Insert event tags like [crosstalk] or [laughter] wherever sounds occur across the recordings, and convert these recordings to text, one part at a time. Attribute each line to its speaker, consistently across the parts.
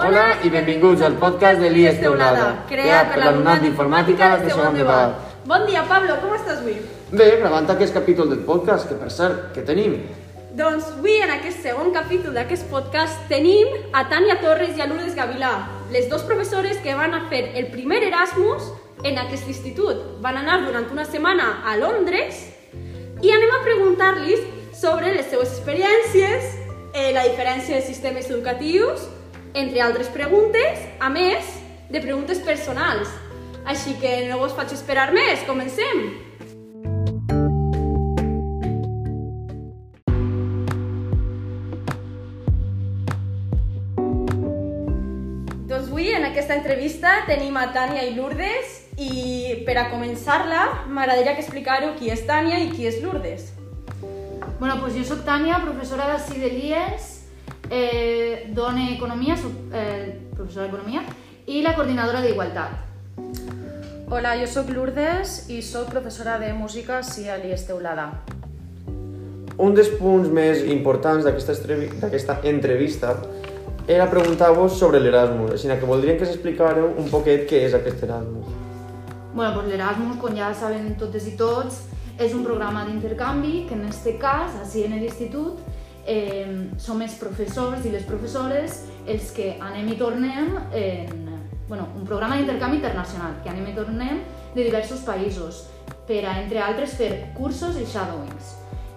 Speaker 1: Hola i benvinguts al podcast de l'IES Teulada, creat per l'alumnat d'informàtica de segon de Val.
Speaker 2: Bon dia, Pablo, com estàs avui?
Speaker 1: Bé, gravant aquest capítol del podcast, que per cert, que tenim?
Speaker 2: Doncs avui, en aquest segon capítol d'aquest podcast, tenim a Tània Torres i a Lourdes Gavilà, les dues professores que van a fer el primer Erasmus en aquest institut. Van anar durant una setmana a Londres i anem a preguntar-los sobre les seues experiències, eh, la diferència de sistemes educatius, entre altres preguntes, a més de preguntes personals. Així que no us faig esperar més, comencem! Doncs avui, en aquesta entrevista, tenim a Tània i Lourdes i per a començar-la m'agradaria que explicareu qui és Tània i qui és Lourdes.
Speaker 3: Bueno, pues jo sóc Tània, professora de l'IES, eh, dona Economia, eh, professora d'Economia, i la coordinadora d'Igualtat.
Speaker 4: Hola, jo sóc Lourdes i sóc professora de música sí, a l'IES Teulada.
Speaker 1: Un dels punts més importants d'aquesta entrevista era preguntar-vos sobre l'Erasmus, així que voldríem que s'explicareu un poquet què és aquest Erasmus.
Speaker 3: Bueno, pues l'Erasmus, com ja saben totes i tots, és un programa d'intercanvi que en este cas, així en l'institut, eh, som els professors i les professores els que anem i tornem en bueno, un programa d'intercanvi internacional, que anem i tornem de diversos països per a, entre altres, fer cursos i shadowings.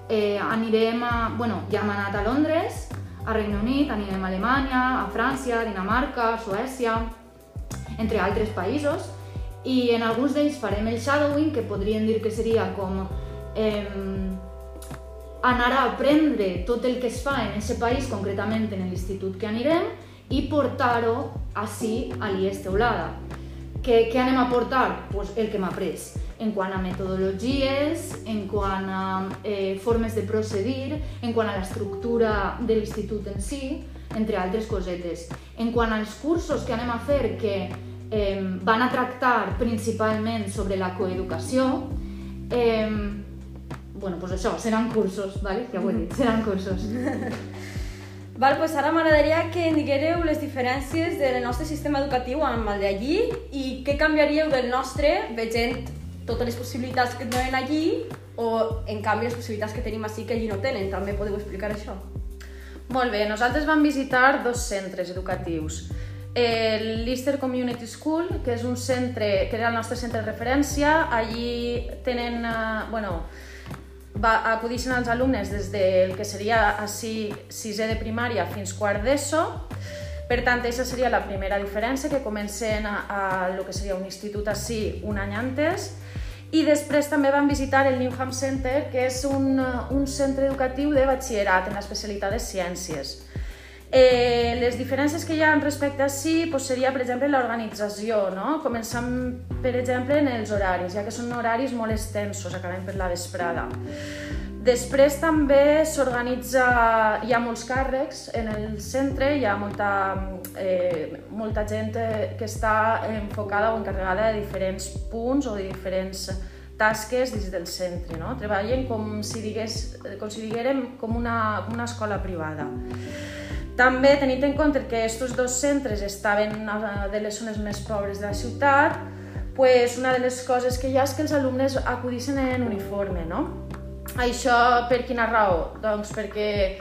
Speaker 3: Eh, anirem a... Bueno, ja hem anat a Londres, a Regne Unit, anirem a Alemanya, a França, Dinamarca, Suècia, entre altres països, i en alguns d'ells farem el shadowing, que podríem dir que seria com eh, anar a aprendre tot el que es fa en aquest país, concretament en l'institut que anirem, i portar-ho així a l'IES Teulada. Què, què anem a portar? Pues el que hem après en quant a metodologies, en quant a eh, formes de procedir, en quant a l'estructura de l'institut en si, entre altres cosetes. En quant als cursos que anem a fer, que eh, van a tractar principalment sobre la coeducació, eh, bueno, pues això, seran cursos, ¿vale? ja ho he dit, seran cursos.
Speaker 2: Val, doncs ara m'agradaria que em diguereu les diferències del nostre sistema educatiu amb el d'allí i què canviaríeu del nostre veient totes les possibilitats que donen allí o, en canvi, les possibilitats que tenim així que allí no tenen. També podeu explicar això.
Speaker 4: Molt bé, nosaltres vam visitar dos centres educatius. El Lister Community School, que és un centre, que era el nostre centre de referència, allí tenen, eh, bueno, va, acudixen els alumnes des del que seria així sisè de primària fins quart d'ESO. Per tant, aquesta seria la primera diferència, que comencen a, a lo que seria un institut així un any antes. I després també vam visitar el Newham Center, que és un, un centre educatiu de batxillerat en l'especialitat de ciències. Eh, les diferències que hi ha respecte a sí pues seria, per exemple, l'organització, no? començant, per exemple, en els horaris, ja que són horaris molt extensos, acabem per la vesprada. Després també s'organitza, hi ha molts càrrecs en el centre, hi ha molta, eh, molta gent eh, que està enfocada o encarregada de diferents punts o de diferents tasques dins del centre. No? Treballen com si, digués, com si diguérem com una, una escola privada. També, tenint en compte que aquests dos centres estaven a- de les zones més pobres de la ciutat, pues una de les coses que hi ha és que els alumnes acudixen en uniforme, no? Això per quina raó? Doncs perquè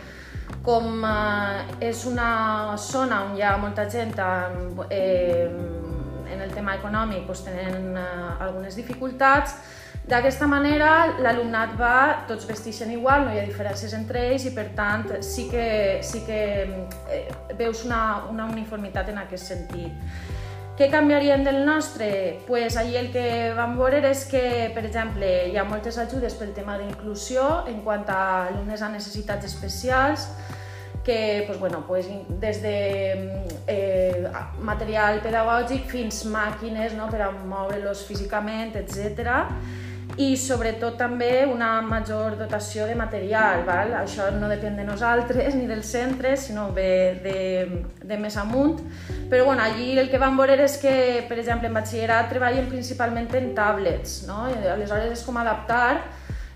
Speaker 4: com eh, és una zona on hi ha molta gent amb, eh, en el tema econòmic doncs tenen eh, algunes dificultats, D'aquesta manera, l'alumnat va, tots vesteixen igual, no hi ha diferències entre ells i, per tant, sí que, sí que eh, veus una, una uniformitat en aquest sentit. Què canviarien del nostre? Pues allí el que vam veure és que, per exemple, hi ha moltes ajudes pel tema d'inclusió en quant a alumnes amb necessitats especials, que pues, bueno, pues, des de eh, material pedagògic fins màquines no, per a moure-los físicament, etc. I sobretot també una major dotació de material. Val? Això no depèn de nosaltres [laughs] ni del centre, sinó ve de, de més amunt. Però bueno, allí el que vam veure és que, per exemple, en batxillerat treballen principalment en tablets. No? I aleshores és com adaptar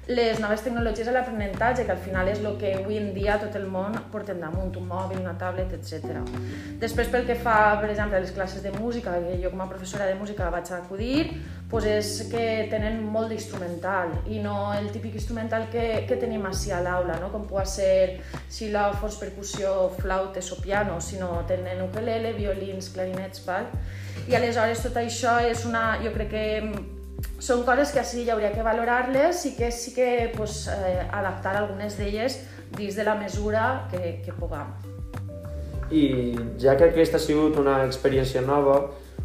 Speaker 4: les noves tecnologies a l'aprenentatge, que al final és el que avui en dia tot el món portem damunt, un mòbil, una tablet, etc. Després, pel que fa, per exemple, a les classes de música, que jo com a professora de música vaig acudir, doncs és que tenen molt d'instrumental i no el típic instrumental que, que tenim així a l'aula, no? com pot ser xilòfons, percussió, flautes o piano, sinó tenen ukelele, violins, clarinets, val? I aleshores tot això és una, jo crec que són coses que sí hi hauria que valorar-les i que sí que pues, eh, adaptar algunes d'elles dins de la mesura que, que puguem.
Speaker 1: I ja que aquesta ha sigut una experiència nova,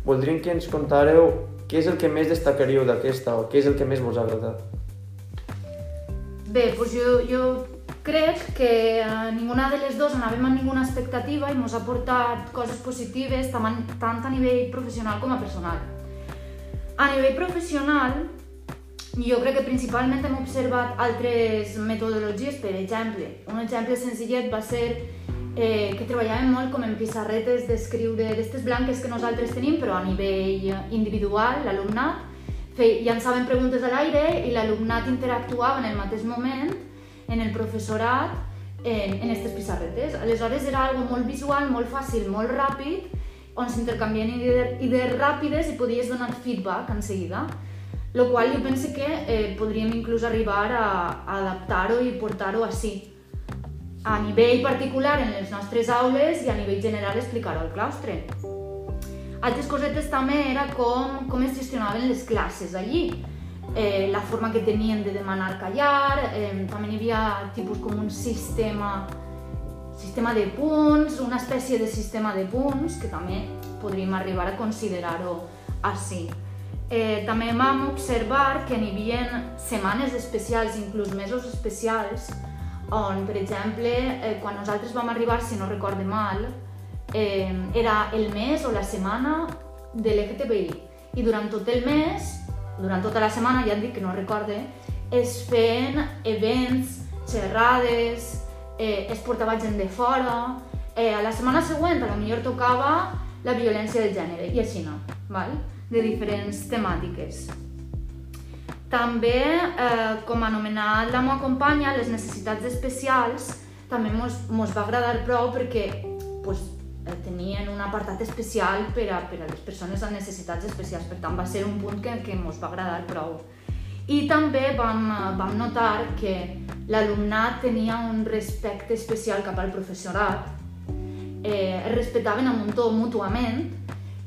Speaker 1: voldríem que ens contàreu què és el que més destacaríeu d'aquesta o què és el que més vos ha agradat.
Speaker 3: Bé, doncs jo, jo crec que eh, ninguna de les dues anàvem amb ninguna expectativa i ens ha portat coses positives tant, tant a nivell professional com a personal. A nivell professional, jo crec que principalment hem observat altres metodologies, per exemple, un exemple senzillet va ser eh, que treballàvem molt com en pissarretes d'escriure d'aquestes blanques que nosaltres tenim, però a nivell individual, l'alumnat, llançaven preguntes a l'aire i l'alumnat interactuava en el mateix moment en el professorat en, aquestes pissarretes. Aleshores era algo molt visual, molt fàcil, molt ràpid, on s'intercanvien idees ràpides i podies donar feedback en seguida. Lo qual jo penso que eh, podríem inclús arribar a, a adaptar-ho i portar-ho així. A nivell particular en les nostres aules i a nivell general explicar-ho al claustre. Altres cosetes també era com, com es gestionaven les classes allí. Eh, la forma que tenien de demanar callar, eh, també hi havia tipus com un sistema sistema de punts, una espècie de sistema de punts, que també podríem arribar a considerar-ho així. Eh, també vam observar que n'hi havia setmanes especials, inclús mesos especials, on, per exemple, eh, quan nosaltres vam arribar, si no recorde mal, eh, era el mes o la setmana de l'LGTBI. I durant tot el mes, durant tota la setmana, ja et dic que no recorde, es feien events, xerrades, eh, es portava gent de fora, eh, a la setmana següent a lo millor tocava la violència de gènere i així no, val? de diferents temàtiques. També, eh, com anomenat la meva companya, les necessitats especials també mos, mos va agradar prou perquè pues, eh, tenien un apartat especial per a, per a les persones amb necessitats especials, per tant va ser un punt que, que mos va agradar prou. I també vam, vam notar que l'alumnat tenia un respecte especial cap al professorat, eh, es respectaven a un mútuament,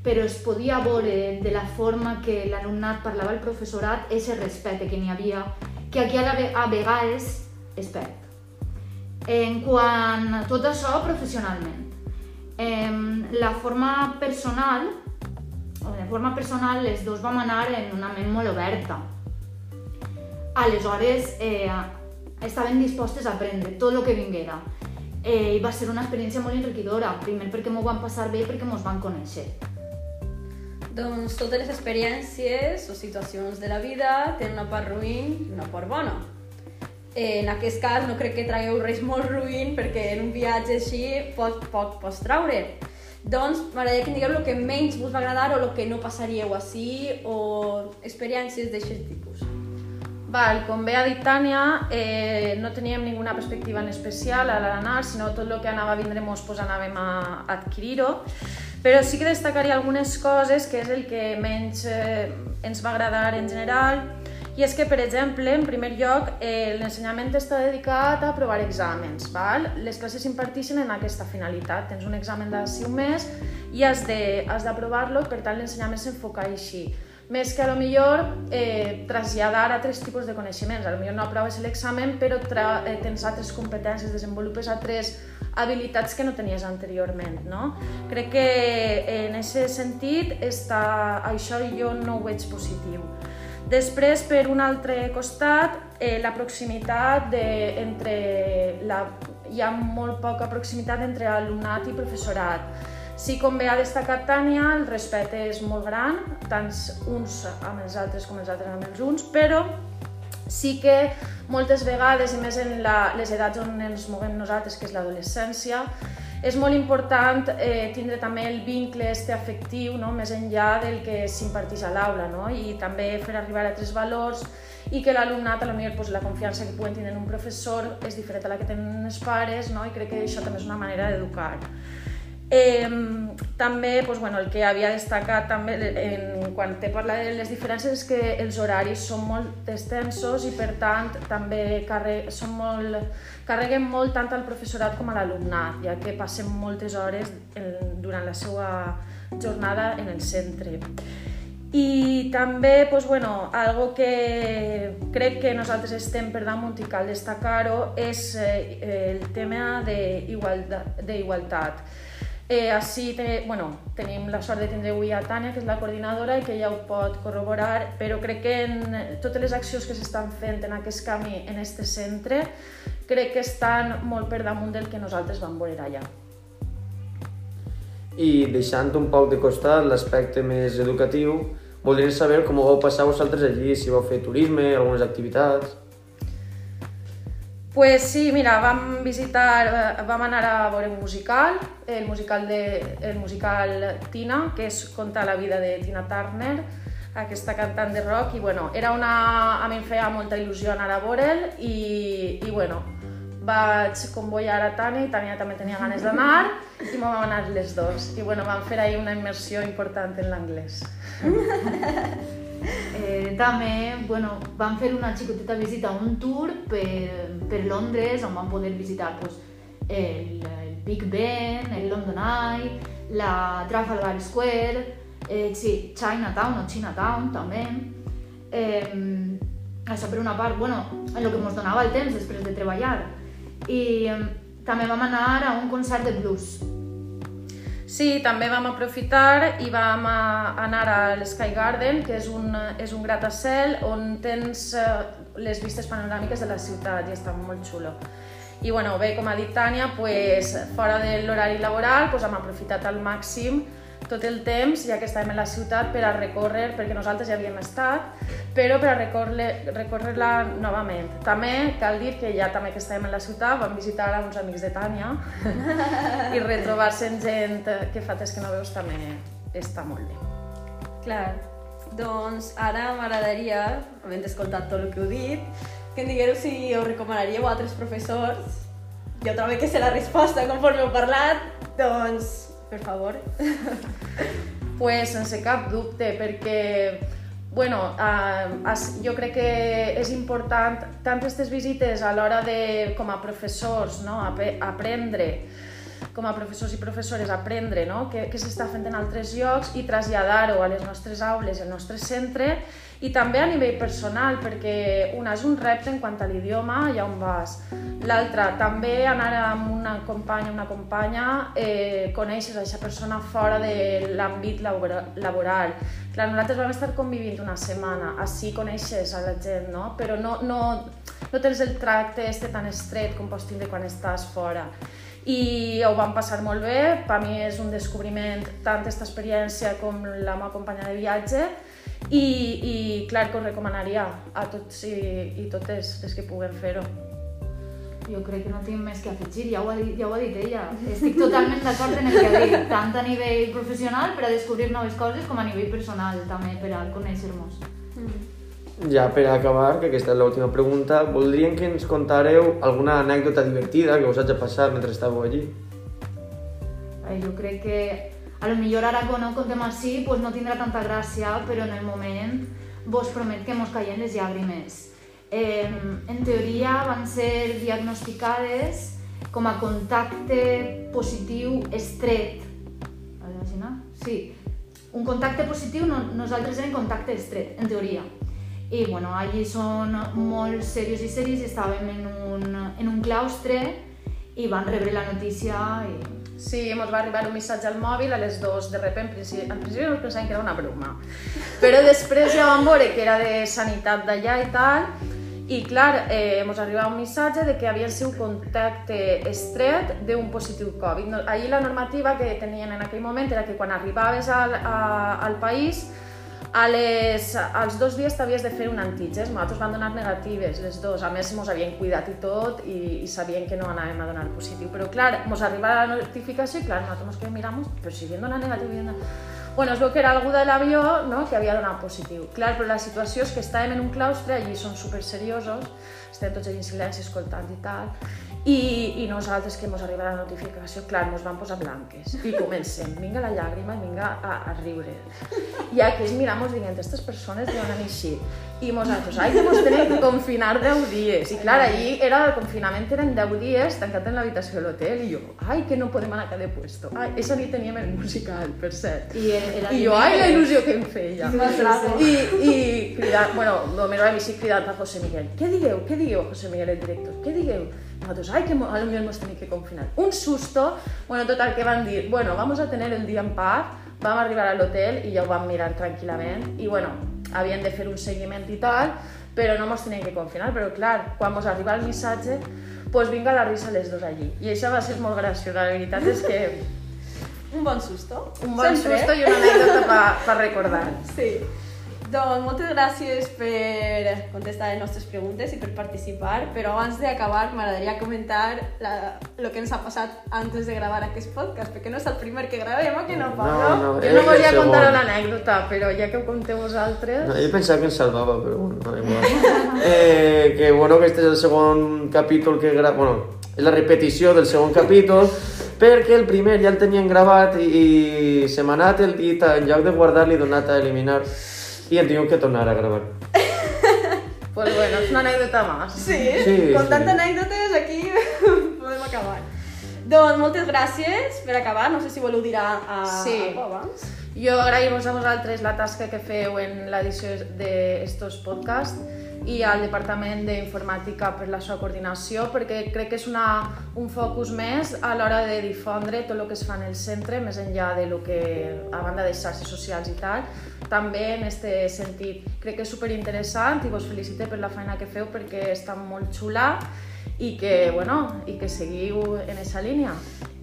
Speaker 3: però es podia veure de la forma que l'alumnat parlava al professorat ese respecte que n'hi havia, que aquí a, a vegades es perd. En quant a tot això professionalment, eh, la forma personal, o de forma personal, les dos vam anar en una ment molt oberta, Aleshores, eh, estaven dispostes a aprendre tot el que vinguera. Eh, I va ser una experiència molt enriquidora, primer perquè m'ho van passar bé i perquè mos van conèixer.
Speaker 2: Doncs totes les experiències o situacions de la vida tenen una part ruïn i una part bona. Eh, en aquest cas no crec que tragueu res molt ruïn perquè en un viatge així poc, poc pots traure. Doncs m'agradaria que em digueu el que menys vos va agradar o el que no passaríeu així o experiències d'aquest tipus.
Speaker 4: Val, com bé ha dit Tània, eh, no teníem ninguna perspectiva en especial a l'anar, sinó tot el que anava a vindre mos pues, anàvem a adquirir-ho. Però sí que destacaria algunes coses, que és el que menys eh, ens va agradar en general, i és que, per exemple, en primer lloc, eh, l'ensenyament està dedicat a aprovar exàmens. Val? Les classes s'imparteixen en aquesta finalitat. Tens un examen d'ací un mes i has d'aprovar-lo, per tant l'ensenyament s'enfoca així més que a lo millor eh, traslladar altres tipus de coneixements. A lo millor no aproves l'examen, però eh, tens altres competències, desenvolupes altres habilitats que no tenies anteriorment. No? Crec que eh, en aquest sentit està, això jo no ho veig positiu. Després, per un altre costat, eh, la proximitat de, entre la, hi ha molt poca proximitat entre alumnat i professorat Sí, com bé ha destacat Tània, el respecte és molt gran, tant uns amb els altres com els altres amb els uns, però sí que moltes vegades, i més en la, les edats on ens movem nosaltres, que és l'adolescència, és molt important eh, tindre també el vincle este afectiu no? més enllà del que s'imparteix a l'aula no? i també fer arribar a tres valors i que l'alumnat, a lo millor, pues, la confiança que puguen tenir en un professor és diferent a la que tenen els pares no? i crec que això també és una manera d'educar. Eh, també pues, bueno, el que havia destacat també en, quan te parla de les diferències és que els horaris són molt extensos i per tant també carre, són molt, carreguen molt tant al professorat com a l'alumnat, ja que passen moltes hores en, durant la seva jornada en el centre. I també, pues, bueno, algo que crec que nosaltres estem per damunt i cal destacar-ho és eh, el tema d'igualtat. Eh, així te, bueno, tenim la sort de tindre avui a Tània, que és la coordinadora, i que ja ho pot corroborar, però crec que en totes les accions que s'estan fent en aquest camí, en aquest centre, crec que estan molt per damunt del que nosaltres vam veure allà.
Speaker 1: I deixant un poc de costat l'aspecte més educatiu, voldríem saber com ho vau passar vosaltres allí, si vau fer turisme, algunes activitats...
Speaker 4: Pues sí, mira, vam visitar, eh, vam anar a veure un musical, el musical, de, el musical Tina, que és conta la vida de Tina Turner, aquesta cantant de rock, i bueno, era una... a mi em feia molta il·lusió anar a veure'l, i, i bueno, vaig convoyar a Tania, i Tania també tenia ganes d'anar, i vam anar les dos. I bueno, vam fer ahir una immersió important en l'anglès. [laughs]
Speaker 3: Eh, també bueno, vam fer una xicoteta visita, un tour per, per Londres on vam poder visitar pues, el, el Big Ben, el London Eye, la Trafalgar Square, eh, sí, Chinatown o Chinatown també. Eh, això per una part, bueno, en el que ens donava el temps després de treballar. I eh, també vam anar a un concert de blues
Speaker 4: Sí, també vam aprofitar i vam anar a l'Sky Garden, que és un, és un gratacel on tens eh, les vistes panoràmiques de la ciutat i està molt xulo. I bueno, bé, com ha dit Tània, pues, fora de l'horari laboral pues, hem aprofitat al màxim tot el temps, ja que estàvem en la ciutat, per a recórrer, perquè nosaltres ja havíem estat, però per a recórrer-la recórrer novament. També cal dir que ja també que estàvem en la ciutat vam visitar a uns amics de Tània [laughs] i retrobar-se amb gent que fa temps que no veus també està molt bé.
Speaker 2: Clar, doncs ara m'agradaria, havent escoltat tot el que heu dit, que em digueu si us recomanaríeu a altres professors. Jo també que sé la resposta conforme heu parlat, doncs per favor.
Speaker 4: pues sense cap dubte, perquè bueno, eh, jo crec que és important tant aquestes visites a l'hora de, com a professors, no? aprendre com a professors i professores aprendre no? què, què s'està fent en altres llocs i traslladar-ho a les nostres aules, al nostre centre i també a nivell personal, perquè una és un repte en quant a l'idioma, allà on vas. L'altra, també anar amb una companya, una companya, eh, coneixes aquesta persona fora de l'àmbit laboral. Clar, nosaltres vam estar convivint una setmana, així coneixes a la gent, no? Però no, no, no tens el tracte este tan estret com pots tindre quan estàs fora i ho vam passar molt bé, per mi és un descobriment tant aquesta experiència com la meva companya de viatge i, i clar que ho recomanaria a tots i, i totes les que puguen fer-ho.
Speaker 3: Jo crec que no tinc més que afegir, ja ho ha dit, ja ho ha dit ella. Estic totalment d'acord en el que ha dit, tant a nivell professional per a descobrir noves coses com a nivell personal també per a conèixer-nos.
Speaker 1: Mm. Ja per acabar, que aquesta és l'última pregunta, voldríem que ens contareu alguna anècdota divertida que us hagi passat mentre estàveu allí.
Speaker 3: Eh, jo crec que a lo millor ara quan ho contem així pues no tindrà tanta gràcia, però en el moment vos promet que mos caien les llàgrimes. Eh, en teoria van ser diagnosticades com a contacte positiu estret. Sí, un contacte positiu, no, nosaltres en contacte estret, en teoria. I bueno, allí són molt serios i seris, estàvem en un, en un claustre i van rebre la notícia i
Speaker 4: Sí, ens va arribar un missatge al mòbil a les dues, de repente, en principi, en principi no pensàvem que era una broma. Però després ja vam veure que era de sanitat d'allà i tal, i clar, eh, ens arribava un missatge de que havia sigut contacte estret d'un positiu Covid. Ahir la normativa que tenien en aquell moment era que quan arribaves al, a, al país a les, als dos dies t'havies de fer un antígens, nosaltres van donar negatives, les dos. A més, mos havien cuidat i tot i, i sabien que no anàvem a donar positiu. Però clar, mos arriba la notificació i clar, nosaltres mos quedem miramos, però si havien donat negatiu, havien donat... Bueno, es veu que era algú de l'avió no, que havia donat positiu. Clar, però la situació és que estàvem en un claustre, allí són super seriosos, estem tots allà en silenci escoltant i tal, i, i nosaltres que ens arriba la notificació, clar, ens vam posar blanques i comencem, vinga la llàgrima i vinga a, a riure. I aquí miramos dient, aquestes persones deuen anar així. I nosaltres, ai, que mos tenen que confinar 10 dies. I clar, allí era, el confinament eren 10 dies tancat en l'habitació de l'hotel i jo, ai, que no podem anar a cada puesto. Ai, esa nit teníem el musical, per cert.
Speaker 3: I, era
Speaker 4: I jo, ai, la il·lusió que em feia.
Speaker 3: Sí,
Speaker 4: I, i cridant, bueno, el meu amic cridant a José Miguel, què digueu, què digueu, José Miguel, el director, què digueu? Nosaltres, ay, que a lo mejor hemos tenido que confinar. Un susto, bueno, total, que van dir, bueno, vamos a tener el dia en paz, vam arribar a l'hotel i ja ho vam mirar tranquil·lament i, bueno, havien de fer un seguiment i tal, però no mos tenien que confinar, però clar, quan mos arriba el missatge, pues vinga la risa les dos allí. I això va ser molt graciós, la veritat és que
Speaker 2: Un bon susto.
Speaker 4: un bon
Speaker 2: Sempre.
Speaker 4: susto i una anècdota per recordar.
Speaker 2: Sí. Doncs moltes gràcies per contestar les nostres preguntes i per participar, però abans d'acabar m'agradaria comentar la, lo que ens ha passat antes de gravar aquest podcast, perquè no és el primer que gravem, o que no, Pablo?
Speaker 1: No, no,
Speaker 4: Jo no volia contar l'anècdota, però ja que ho conteu vosaltres...
Speaker 1: No, jo pensava que ens salvava, però bueno, no, igual. [laughs] Eh, que bueno, que este és el segon capítol que gra... Bueno, és la repetició del segon capítol, perquè el primer ja el tenien gravat i, i se m'ha anat el dit, en lloc de guardar l'he donat a eliminar hem tingut que tornar a gravar. [laughs]
Speaker 4: Pues bueno, és una anècdota més.
Speaker 2: Sí,
Speaker 1: Sí,
Speaker 2: con
Speaker 1: sí.
Speaker 2: anècdotes aquí [laughs] podem acabar. Doncs moltes gràcies per acabar, no sé si voleu dir a, a,
Speaker 4: Sí.
Speaker 2: a abans.
Speaker 4: Jo agraïm-vos a vosaltres la tasca que feu en l'edició d'estos podcasts i al Departament d'Informàtica per la seva coordinació, perquè crec que és una, un focus més a l'hora de difondre tot el que es fa en el centre, més enllà de lo que, a banda de xarxes socials i tal, també en este sentit. Crec que és superinteressant i vos felicite per la feina que feu perquè està molt xula i que, bueno, i que seguiu en aquesta línia.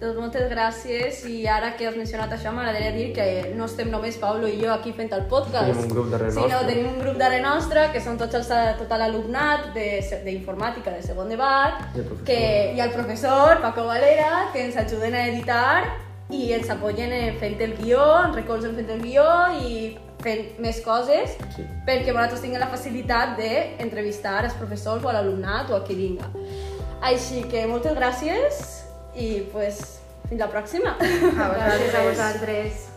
Speaker 2: Doncs moltes gràcies i ara que has mencionat això m'agradaria dir que no estem només Pablo i jo aquí fent el podcast.
Speaker 1: Tenim un grup darrere
Speaker 2: sinó
Speaker 1: nostre.
Speaker 2: tenim un grup darrere nostre que són tots els, tot l'alumnat de- d'informàtica de, segon de BAT
Speaker 1: I el
Speaker 2: que, i el professor Paco Valera que ens ajuden a editar i ens apoyen en fent el guió, ens recolzen fent el guió i fent més coses
Speaker 1: Sí.
Speaker 2: perquè vosaltres tingueu la facilitat d'entrevistar els professors o l'alumnat o a qui vinga. Així que moltes gràcies i pues, fins la pròxima.
Speaker 4: A
Speaker 3: Gràcies a
Speaker 4: vosaltres.
Speaker 3: vosaltres.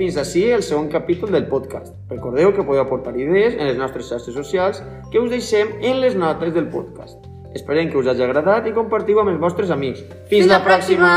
Speaker 1: Fins així el segon capítol del podcast. Recordeu que podeu aportar idees en les nostres xarxes socials que us deixem en les notes del podcast. Esperem que us hagi agradat i compartiu amb els vostres amics. Fins, la pròxima!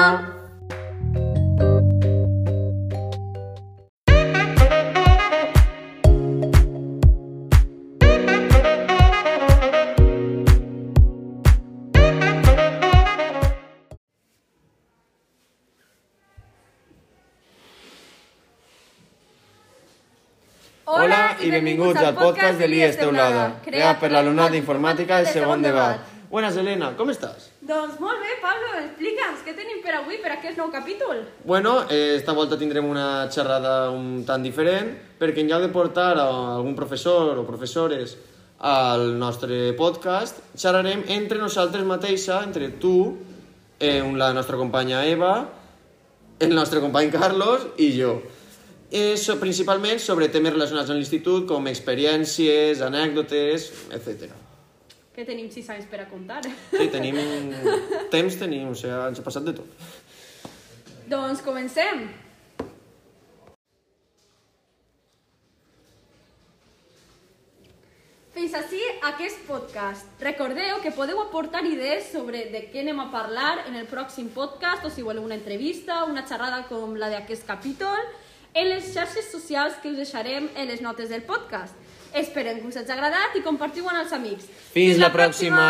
Speaker 1: Hola i benvinguts al podcast de l'IES Teulada, creat per l'alumnat d'informàtica del segon debat. Buenas, Elena, com estàs?
Speaker 2: Doncs molt bé, Pablo, explica'ns què tenim per avui, per aquest nou capítol.
Speaker 1: Bueno, eh, esta volta tindrem una xerrada un tant diferent, perquè en lloc de portar a algun professor o professores al nostre podcast, xerrarem entre nosaltres mateixa, entre tu, eh, la nostra companya Eva, el nostre company Carlos i jo. Eh, so, principalment sobre temes relacionats amb l'institut, com experiències, anècdotes, etc.
Speaker 2: Que tenim sis anys per a contar.
Speaker 1: Sí, tenim... temps tenim, o sigui, ens ha passat de tot.
Speaker 2: doncs comencem. Fins així aquest podcast. Recordeu que podeu aportar idees sobre de què anem a parlar en el pròxim podcast o si voleu una entrevista, una xerrada com la d'aquest capítol, en les xarxes socials que us deixarem en les notes del podcast. Esperem que us hagi agradat i compartiu amb els amics.
Speaker 1: Fins la pròxima!